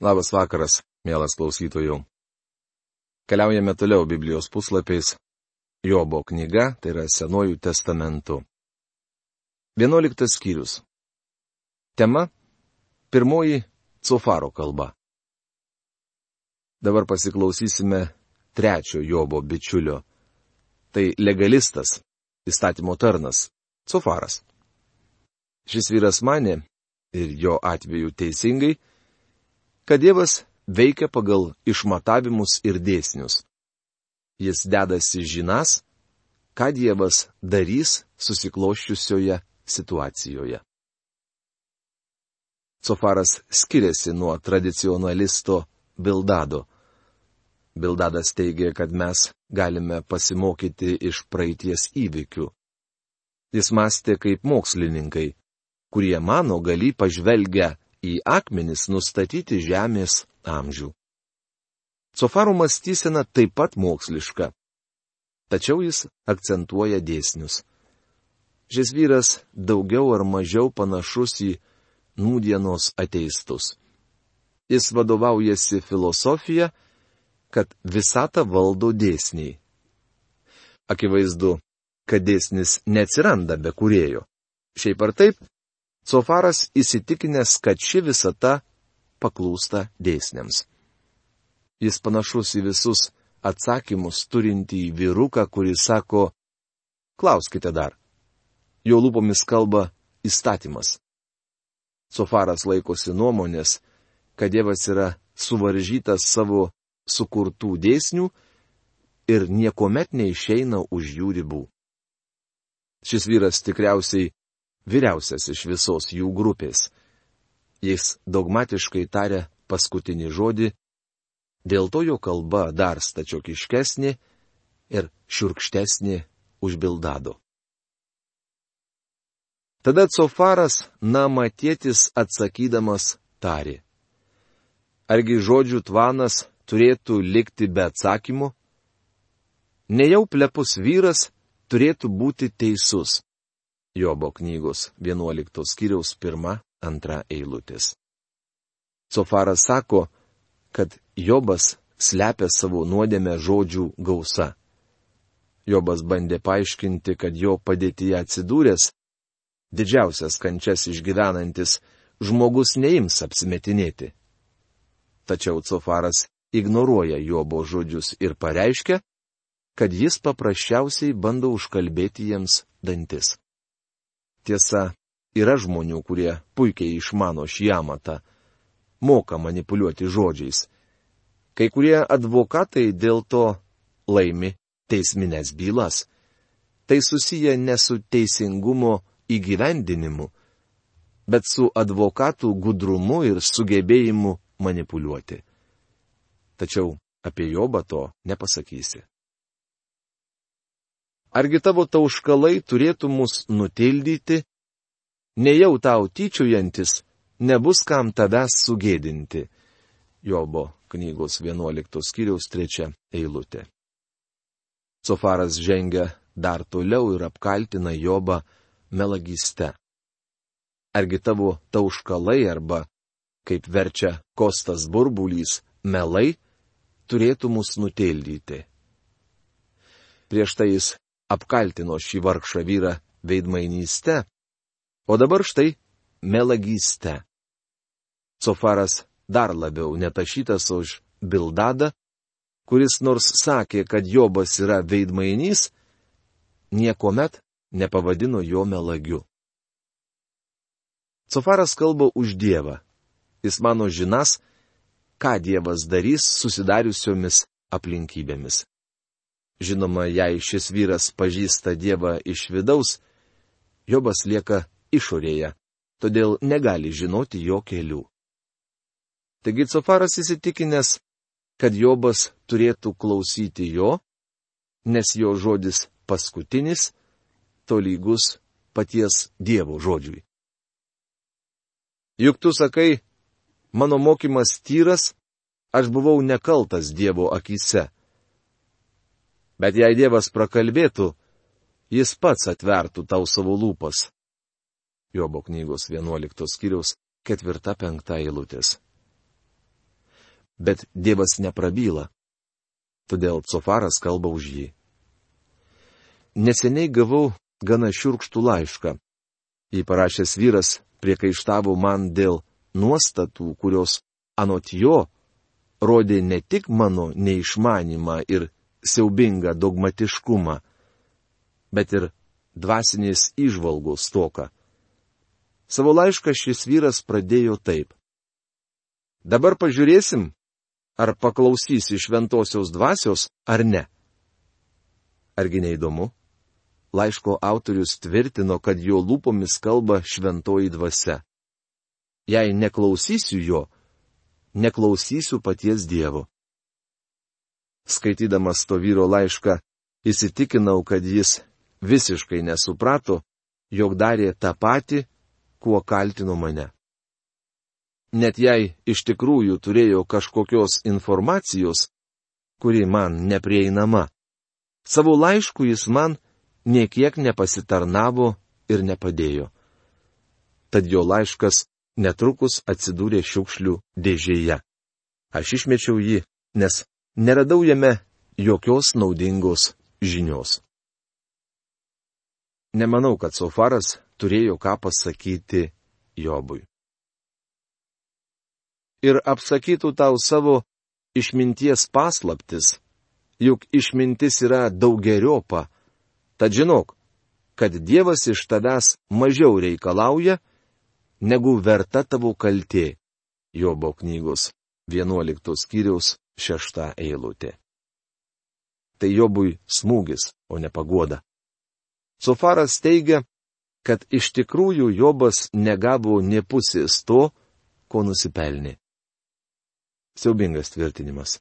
Labas vakaras, mielas klausytojų. Keliaujame toliau Biblijos puslapiais. Jobo knyga, tai yra Senojų testamentų. Vienuoliktas skyrius. Tema - pirmoji Cofaro kalba. Dabar pasiklausysime trečio Jobo bičiulio. Tai legalistas, įstatymo tarnas - Cofaras. Šis vyras mane, ir jo atveju teisingai, kad Dievas veikia pagal išmatavimus ir dėsnius. Jis dedasi žinas, ką Dievas darys susikloščiusioje situacijoje. Sofaras skiriasi nuo tradicionalisto Bildado. Bildadas teigia, kad mes galime pasimokyti iš praeities įvykių. Jis mąstė kaip mokslininkai, kurie mano gali pažvelgę į akmenis nustatyti žemės amžių. Sofaro mąstysena taip pat moksliška. Tačiau jis akcentuoja dėsnius. Šis vyras daugiau ar mažiau panašus į nūdienos ateistus. Jis vadovaujasi filosofija, kad visata valdo dėsniai. Akivaizdu, kad dėsnis neatsiranda be kurėjo. Šiaip ar taip, Sofaras įsitikinęs, kad ši visata paklūsta dėsniams. Jis panašus į visus atsakymus turintį vyruką, kuris sako, klauskite dar. Jo lūpomis kalba įstatymas. Sofaras laikosi nuomonės, kad Dievas yra suvaržytas savo sukurtų dėsnių ir niekuomet neišeina už jų ribų. Šis vyras tikriausiai vyriausias iš visos jų grupės. Jis dogmatiškai taria paskutinį žodį, dėl to jo kalba dar stačiokiškesnė ir šiurkštesnė už Bildado. Tada Cofaras namatėtis atsakydamas tari. Argi žodžių tvanas turėtų likti be atsakymų? Nejau plepus vyras turėtų būti teisus. Jobo knygos 11 skyriaus 1-2 eilutės. Sofaras sako, kad Jobas slepia savo nuodėmę žodžių gausa. Jobas bandė paaiškinti, kad jo padėtyje atsidūręs, didžiausias kančias išgyvenantis, žmogus neims apsimetinėti. Tačiau Cofaras ignoruoja Jobo žodžius ir pareiškia, kad jis paprasčiausiai bando užkalbėti jiems dantis. Tiesa, yra žmonių, kurie puikiai išmano šį amatą, moka manipuliuoti žodžiais. Kai kurie advokatai dėl to laimi teisminės bylas. Tai susiję ne su teisingumo įgyvendinimu, bet su advokatų gudrumu ir sugebėjimu manipuliuoti. Tačiau apie Jobą to nepasakysi. Argi tavo tauškalai turėtų mus nutildyti? Nejau tau tyčiojantis, nebus kam tavęs sugėdinti. Jobo knygos 11 skyriaus 3 eilutė. Sofaras žengia dar toliau ir apkaltina Jobą melagyste. Argi tavo tauškalai arba, kaip verčia Kostas burbulys, melai, turėtų mus nutildyti. Prieš tai jis apkaltino šį vargšą vyrą veidmainyste, o dabar štai melagyste. Sofaras dar labiau netašytas už Bildadą, kuris nors sakė, kad Jobas yra veidmainys, niekuomet nepavadino jo melagiu. Sofaras kalba už Dievą. Jis mano žinas, ką Dievas darys susidariusiomis aplinkybėmis. Žinoma, jei šis vyras pažįsta Dievą iš vidaus, Jobas lieka išorėje, todėl negali žinoti jo kelių. Taigi Cofaras įsitikinęs, kad Jobas turėtų klausyti jo, nes jo žodis paskutinis, tolygus paties Dievo žodžiui. Juk tu sakai, mano mokymas tyras, aš buvau nekaltas Dievo akise Bet jei Dievas prakalbėtų, jis pats atvertų tau savo lūpas. Jobo knygos 11 skyriaus 4-5 eilutės. bet Dievas neprabyla. Todėl Cofaras kalba už jį. Neseniai gavau gana šiurkštų laišką. Jį parašęs vyras priekaištavo man dėl nuostatų, kurios anot jo rodė ne tik mano neišmanimą ir siaubingą dogmatiškumą, bet ir dvasinės išvalgos toką. Savo laišką šis vyras pradėjo taip. Dabar pažiūrėsim, ar paklausysi šventosios dvasios ar ne. Argi neįdomu? Laiško autorius tvirtino, kad jo lūpomis kalba šventoji dvasia. Jei neklausysiu jo, neklausysiu paties Dievo. Skaitydamas to vyro laišką, įsitikinau, kad jis visiškai nesuprato, jog darė tą patį, kuo kaltino mane. Net jei iš tikrųjų turėjo kažkokios informacijos, kuri man neprieinama, savo laišku jis man niekiek nepasitarnavo ir nepadėjo. Tad jo laiškas netrukus atsidūrė šiukšlių dėžėje. Aš išmečiau jį, nes neradau jame jokios naudingos žinios. Nemanau, kad Sofaras turėjo ką pasakyti Jobui. Ir apsakytų tau savo išminties paslaptis, juk išmintis yra daugeriopa, Tad žinok, kad Dievas iš tavęs mažiau reikalauja, negu verta tavo kaltė. Jobo knygos 11 skyriaus 6 eilutė. Tai Jobui smūgis, o ne pagoda. Sofaras teigia, kad iš tikrųjų Jobas negavo ne pusės to, ko nusipelnė. Siaubingas tvirtinimas.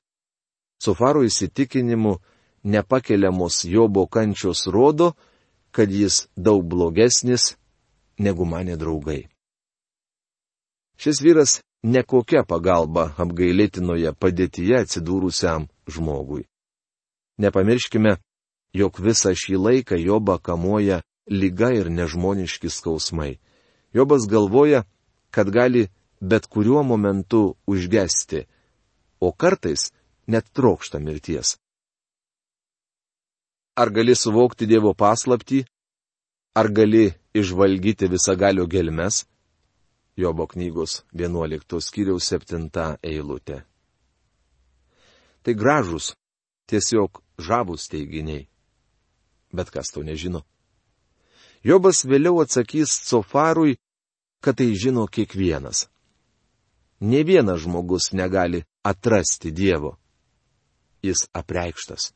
Sofaro įsitikinimu nepakeliamos Jobo kančios rodo, kad jis daug blogesnis negu mane draugai. Šis vyras nekokia pagalba apgailėtinoje padėtyje atsidūrusiam žmogui. Nepamirškime, jog visą šį laiką Jobą kamuoja lyga ir nežmoniški skausmai. Jobas galvoja, kad gali bet kuriuo momentu užgesti, o kartais net trokšta mirties. Ar gali suvokti Dievo paslapti? Ar gali išvalgyti visagalio gelmes? Jobo knygos 11 skyriaus 7 eilutė. Tai gražus, tiesiog žavus teiginiai. Bet kas to nežino? Jobas vėliau atsakys Sofarui, kad tai žino kiekvienas. Ne vienas žmogus negali atrasti Dievo. Jis apreikštas.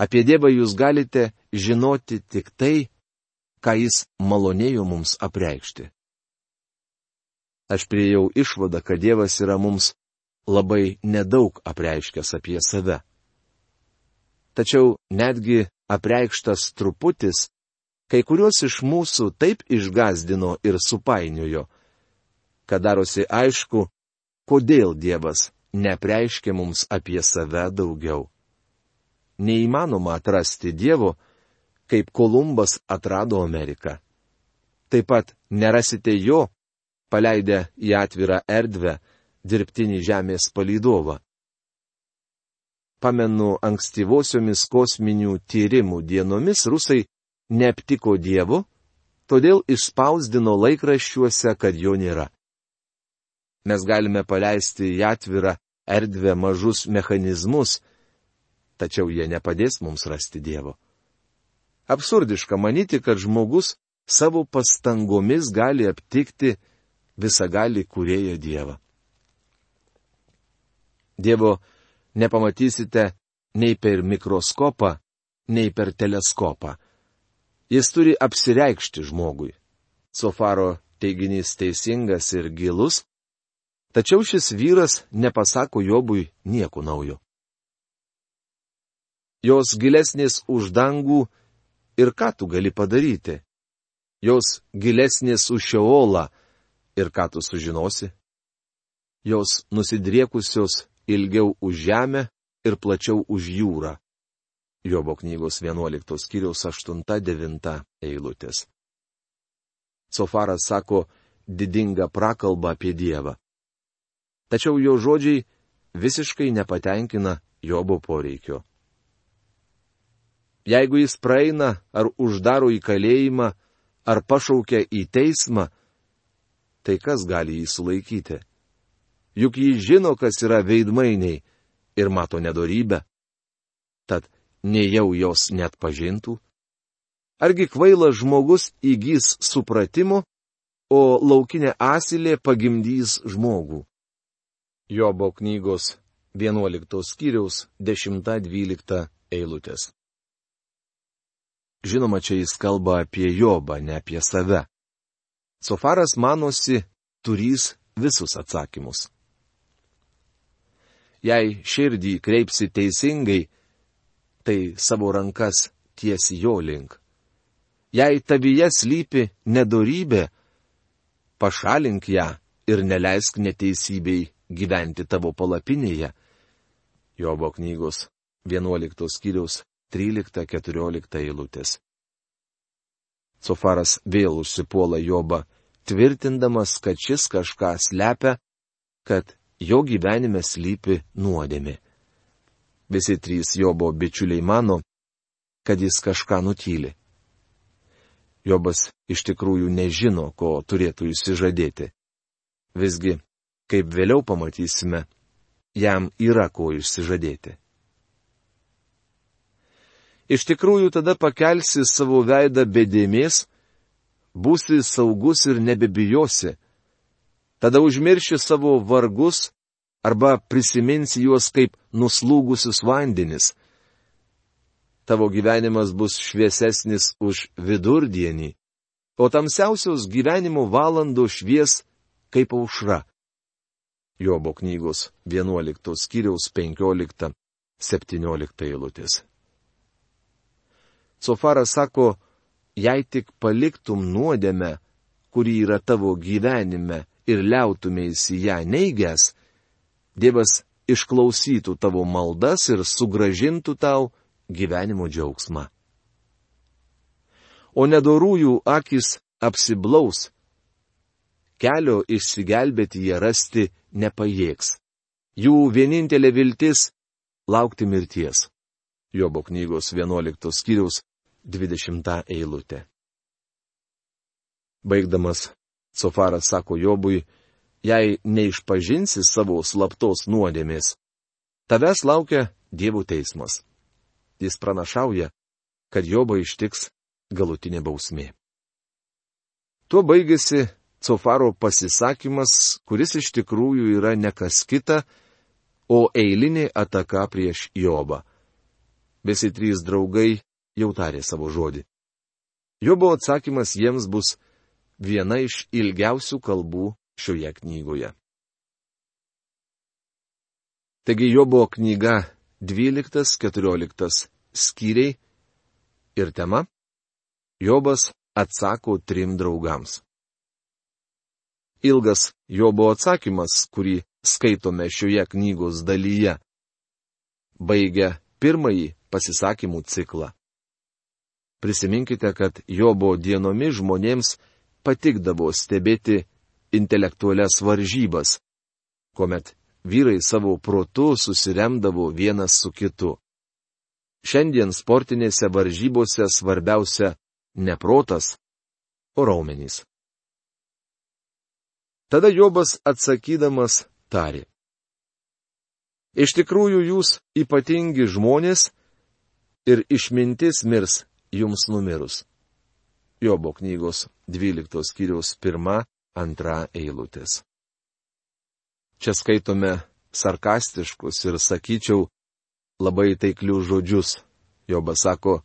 Apie Dievą jūs galite žinoti tik tai, ką Jis malonėjo mums apreikšti. Aš priejau išvadą, kad Dievas yra mums labai nedaug apreiškęs apie save. Tačiau netgi apreikštas truputis, kai kuriuos iš mūsų taip išgazdino ir supainiojo, kad darosi aišku, kodėl Dievas nepreiškia mums apie save daugiau neįmanoma atrasti Dievo, kaip Kolumbas atrado Ameriką. Taip pat nerasite jo, paleidę į atvirą erdvę dirbtinį Žemės palydovą. Pamenu, ankstyvosiomis kosminių tyrimų dienomis rusai neaptiko Dievo, todėl išspausdino laikraščiuose, kad jo nėra. Mes galime paleisti į atvirą erdvę mažus mechanizmus, tačiau jie nepadės mums rasti Dievo. Absurdiška manyti, kad žmogus savo pastangomis gali aptikti visagali kurėję Dievą. Dievo nepamatysite nei per mikroskopą, nei per teleskopą. Jis turi apsireikšti žmogui. Sofaro teiginys teisingas ir gilus, tačiau šis vyras nepasako Jobui nieko naujo jos gilesnės už dangų ir ką tu gali padaryti? Jos gilesnės už šeolą ir ką tu sužinosi? Jos nusidriekusios ilgiau už žemę ir plačiau už jūrą. Jobo knygos 11 skyriaus 8-9 eilutės. Sofaras sako didingą prakalbą apie Dievą. Tačiau jo žodžiai visiškai nepatenkina Jobo poreikio. Jeigu jis praeina ar uždaro į kalėjimą, ar pašaukia į teismą, tai kas gali jį sulaikyti? Juk jis žino, kas yra veidmainiai ir mato nedorybę. Tad nejau jos net pažintų. Argi kvailas žmogus įgys supratimo, o laukinė asilė pagimdys žmogų. Jobo knygos 11 skyriaus 10-12 eilutės. Žinoma, čia jis kalba apie Jobą, ne apie save. Sofaras manosi turys visus atsakymus. Jei širdį kreipsi teisingai, tai savo rankas tiesi jo link. Jei tavyje slypi nedorybė, pašalink ją ir neleisk neteisybei gyventi tavo palapinėje. Jobo knygos 11 skyriaus 13-14 eilutės. Sofaras vėl užsipuola Jobą, tvirtindamas, kad šis kažką slepia, kad jo gyvenime slypi nuodėmi. Visi trys Jobo bičiuliai mano, kad jis kažką nutyli. Jobas iš tikrųjų nežino, ko turėtų išsižadėti. Visgi, kaip vėliau pamatysime, jam yra ko išsižadėti. Iš tikrųjų tada pakelsi savo veidą bedėmės, būsi saugus ir nebebijosi. Tada užmirši savo vargus arba prisiminsi juos kaip nuslūgusius vandenis. Tavo gyvenimas bus šviesesnis už vidurdienį, o tamsiausios gyvenimo valandos švies kaip aušra. Jobo knygos 11 skyriaus 15-17 eilutės. Sofaras sako, jei tik paliktum nuodėmę, kuri yra tavo gyvenime ir liautumėsi ją neigęs, Dievas išklausytų tavo maldas ir sugražintų tau gyvenimo džiaugsmą. O nedorųjų akis apsiblaus. Kelio išsigelbėti jie rasti nepajėgs. Jų vienintelė viltis - laukti mirties. Jobo knygos 11 skyriaus 20 eilutė. Baigdamas, Sofaras sako Jobui, jei neišpažinsi savo slaptos nuodėmės, tavęs laukia dievų teismas. Jis pranašauja, kad Jobo ištiks galutinė bausmė. Tuo baigėsi Cofaro pasisakymas, kuris iš tikrųjų yra ne kas kita, o eilinė ataka prieš Jobą. Visi trys draugai jau tarė savo žodį. Jobo atsakymas jiems bus viena iš ilgiausių kalbų šioje knygoje. Taigi Jobo knyga 12-14 skyriai ir tema - Jobas atsako trim draugams. Ilgas Jobo atsakymas, kurį skaitome šioje knygos dalyje, baigia pirmąjį pasisakymų ciklą. Prisiminkite, kad Jobo dienomis žmonėms patikdavo stebėti intelektualias varžybas, kuomet vyrai savo protu susiremdavo vienas su kitu. Šiandien sportinėse varžybose svarbiausia ne protas, o raumenys. Tada Jobas atsakydamas tarė. Iš tikrųjų jūs ypatingi žmonės ir išmintis mirs jums numirus. Jobo knygos 12 skyriaus 1-2 eilutės. Čia skaitome sarkastiškus ir, sakyčiau, labai taiklius žodžius. Jobas sako,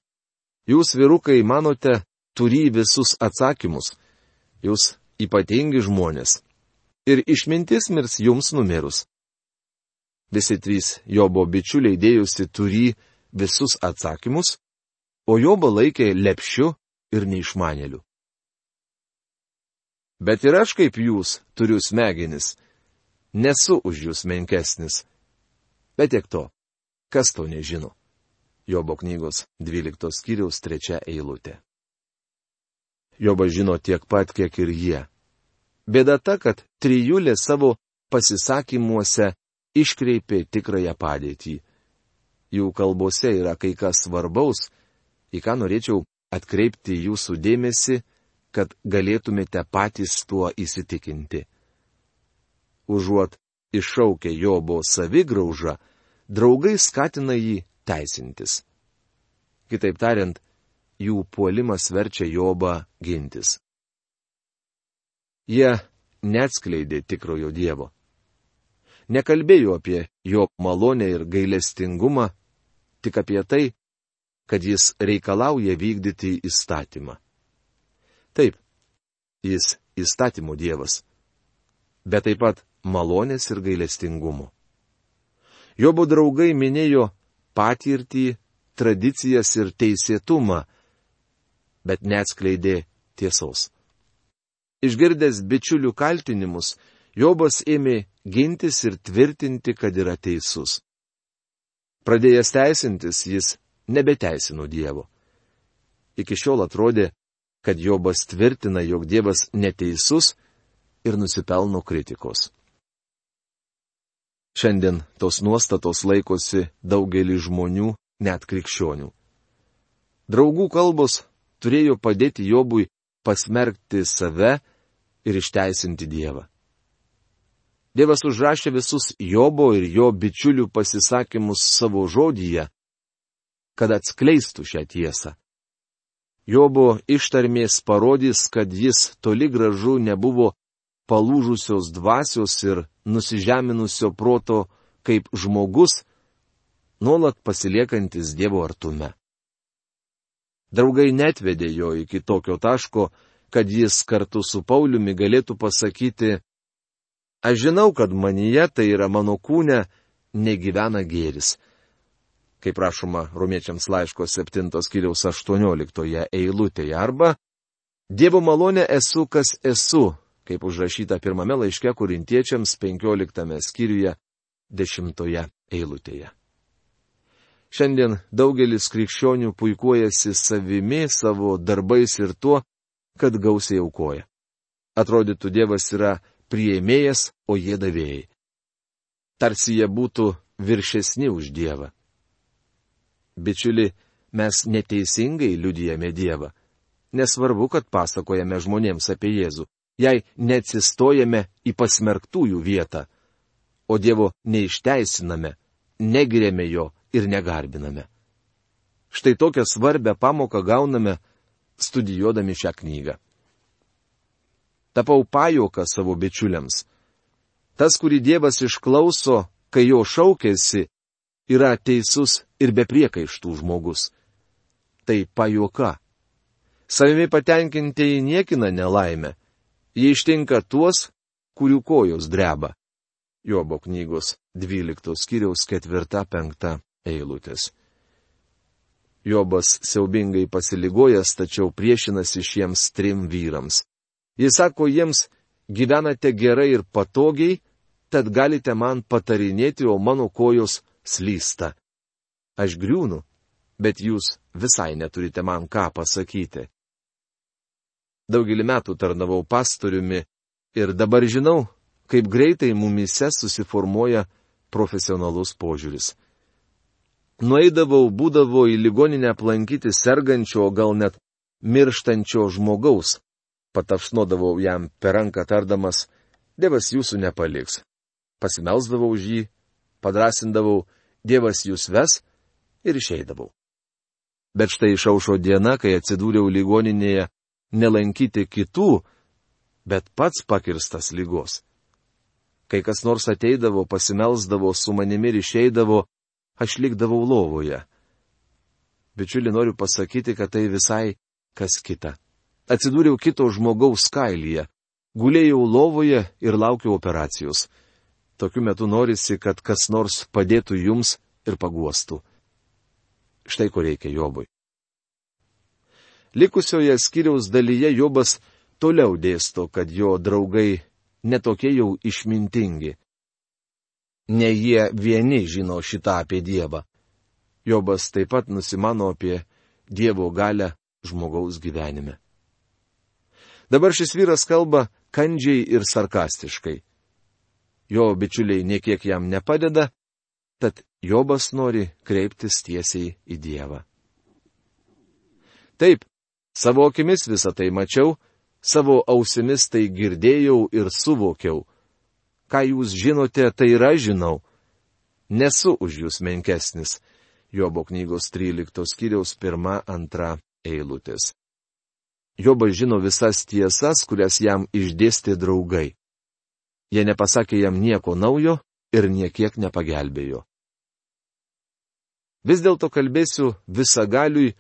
jūs vyrukai manote, turi visus atsakymus. Jūs ypatingi žmonės. Ir išmintis mirs jums numirus. Visi trys Jobo bičiuliai dėjusi turi visus atsakymus, o Jobo laikė lepšiu ir neišmanėliu. Bet ir aš kaip jūs turiu smegenis, nesu už jūs menkesnis. Bet tiek to, kas to nežino. Jobo knygos 12 skyriaus 3 eilutė. Jobas žino tiek pat, kiek ir jie. Bėda ta, kad trijulė savo pasisakymuose iškreipė tikrąją padėtį. Jų kalbose yra kai kas svarbaus, į ką norėčiau atkreipti jūsų dėmesį, kad galėtumėte patys tuo įsitikinti. Užuot iššaukę Jobo savigraužą, draugai skatina jį teisintis. Kitaip tariant, jų puolimas verčia Jobą gintis. Jie neatskleidė tikrojo Dievo. Nekalbėjo apie jo malonę ir gailestingumą, tik apie tai, kad jis reikalauja vykdyti įstatymą. Taip, jis įstatymų Dievas, bet taip pat malonės ir gailestingumo. Jobo draugai minėjo patirtį, tradicijas ir teisėtumą, bet neatskleidė tiesos. Išgirdęs bičiulių kaltinimus, Jobas ėmė gintis ir tvirtinti, kad yra teisus. Pradėjęs teisintis, jis nebeteisino Dievo. Iki šiol atrodė, kad Jobas tvirtina, jog Dievas neteisus ir nusipelno kritikos. Šiandien tos nuostatos laikosi daugelį žmonių, net krikščionių. Draugų kalbos turėjo padėti Jobui pasmerkti save ir išteisinti Dievą. Dievas užrašė visus Jobo ir jo bičiulių pasisakymus savo žodyje, kad atskleistų šią tiesą. Jobo ištarmės parodys, kad jis toli gražu nebuvo palūžusios dvasios ir nusižeminusio proto kaip žmogus, nuolat pasiliekantis Dievo artume. Draugai netvedė jo iki tokio taško, kad jis kartu su Pauliumi galėtų pasakyti, aš žinau, kad manyje, tai yra mano kūne, negyvena gėris. Kaip rašoma romiečiams laiško 7 skyriaus 18 eilutėje arba Dievo malonė esu, kas esu, kaip užrašyta pirmame laiške korintiečiams 15 skyriuje 10 eilutėje. Šiandien daugelis krikščionių puikuojasi savimi, savo darbais ir tuo, kad gausiai aukoja. Atrodytų Dievas yra prieimėjas, o jie davėjai. Tarsi jie būtų viršesni už Dievą. Bičiuli, mes neteisingai liudijame Dievą. Nesvarbu, kad pasakojame žmonėms apie Jėzų, jei neatsistojame į pasmerktųjų vietą, o Dievo neišteisiname, negirėme jo ir negarbiname. Štai tokią svarbę pamoką gauname studijuodami šią knygą. Tapau pajoką savo bičiuliams. Tas, kurį Dievas išklauso, kai jo šaukėsi, yra teisus ir bepriekaištų žmogus. Tai pajoka. Savimi patenkintieji niekina nelaimę. Jie ištinka tuos, kurių kojos dreba. Jobo knygos 12 skyriaus 4-5 eilutės. Jobas siaubingai pasiligojęs, tačiau priešinasi šiems trim vyrams. Jis sako jiems, gyvenate gerai ir patogiai, tad galite man patarinėti, o mano kojos slysta. Aš griūnu, bet jūs visai neturite man ką pasakyti. Daugelį metų tarnavau pastoriumi ir dabar žinau, kaip greitai mumise susiformuoja profesionalus požiūris. Nueidavau, būdavo į ligoninę aplankyti sergančio, gal net mirštančio žmogaus. Patapšnodavau jam per ranką tardamas, Dievas jūsų nepaliks. Pasimelsdavau už jį, padrasindavau, Dievas jūs ves ir išeidavau. Bet štai išaušo diena, kai atsidūriau ligoninėje nelankyti kitų, bet pats pakirstas lygos. Kai kas nors ateidavo, pasimelsdavo su manimi ir išeidavo, aš likdavau lovoje. Bičiuli, noriu pasakyti, kad tai visai kas kita. Atsidūriau kito žmogaus kailyje, gulėjau lovoje ir laukiau operacijos. Tokiu metu norisi, kad kas nors padėtų jums ir paguostų. Štai ko reikia Jobui. Likusioje skiriaus dalyje Jobas toliau dėsto, kad jo draugai netokie jau išmintingi. Ne jie vieni žino šitą apie Dievą. Jobas taip pat nusimano apie Dievo galę žmogaus gyvenime. Dabar šis vyras kalba kandžiai ir sarkastiškai. Jo bičiuliai niekiek jam nepadeda, tad Jobas nori kreiptis tiesiai į Dievą. Taip, savo akimis visą tai mačiau, savo ausimis tai girdėjau ir suvokiau. Ką jūs žinote, tai ir aš žinau. Nesu už jūs menkesnis. Jobo knygos 13 skyriaus 1-2 eilutės. Jobas žino visas tiesas, kurias jam išdėstė draugai. Jie nepasakė jam nieko naujo ir niekiek nepagelbėjo. Vis dėlto kalbėsiu visagaliui,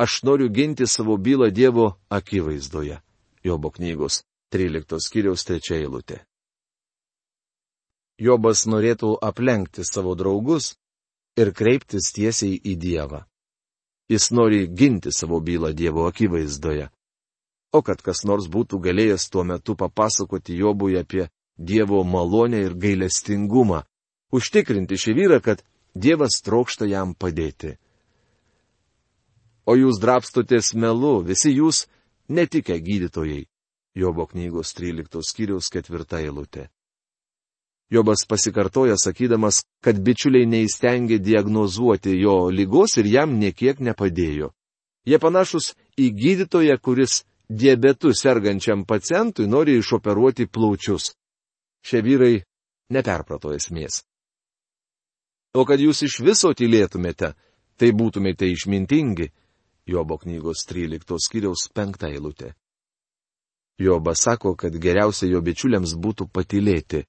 aš noriu ginti savo bylą Dievo akivaizdoje. Jobo knygos 13 skyriaus 3 eilutė. Jobas norėtų aplenkti savo draugus ir kreiptis tiesiai į Dievą. Jis nori ginti savo bylą Dievo akivaizdoje. O kad kas nors būtų galėjęs tuo metu papasakoti Jobui apie Dievo malonę ir gailestingumą, užtikrinti šį vyrą, kad Dievas trokšta jam padėti. O jūs drapstotės melu, visi jūs netikę gydytojai. Jobo knygos 13 skyriaus 4 eilutė. Jobas pasikartoja sakydamas, kad bičiuliai neįstengė diagnozuoti jo lygos ir jam niekiek nepadėjo. Jie panašus į gydytoją, kuris diabetu sergančiam pacientui nori išoperuoti plaučius. Šie vyrai neperprato esmės. O kad jūs iš viso tylėtumėte, tai būtumėte išmintingi. Jobo knygos 13 skyriaus 5 eilutė. Jobas sako, kad geriausia jo bičiuliams būtų patylėti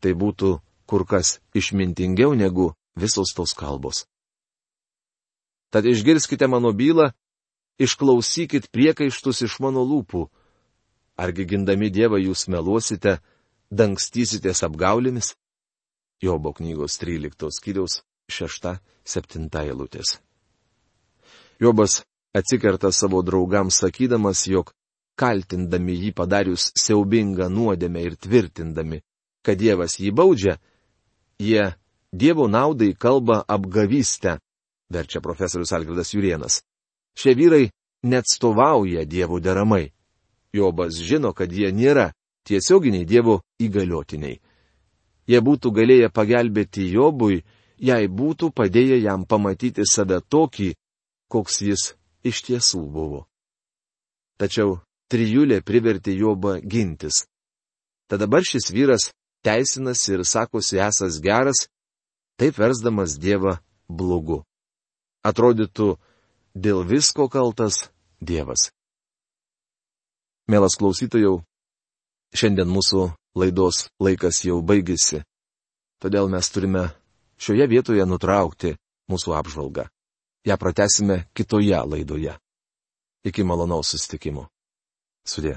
tai būtų kur kas išmintingiau negu visos tos kalbos. Tad išgirskite mano bylą, išklausykit priekaištus iš mano lūpų. Argi gindami Dievą jūs meluosite, dangstysitės apgaulėmis? Jobo knygos 13 skyriaus 6-7 eilutės. Jobas atsikerta savo draugams sakydamas, jog kaltindami jį padarius siaubingą nuodėmę ir tvirtindami, kad Dievas jį baudžia, jie Dievo naudai kalba apgavystę, verčia profesorius Algirdas Jurienas. Šie vyrai neatstovauja Dievo deramai. Jobas žino, kad jie nėra tiesioginiai Dievo įgaliotiniai. Jie būtų galėję pagelbėti Jobui, jei būtų padėję jam pamatyti save tokį, koks jis iš tiesų buvo. Tačiau trijulė privertė Jobą gintis. Tad dabar šis vyras teisinasi ir sakosi esas geras, taip versdamas Dievą blogu. Atrodytų, dėl visko kaltas Dievas. Mielas klausytojau, šiandien mūsų laidos laikas jau baigėsi, todėl mes turime šioje vietoje nutraukti mūsų apžvalgą. Ja pratesime kitoje laidoje. Iki malonaus susitikimo. Sudė.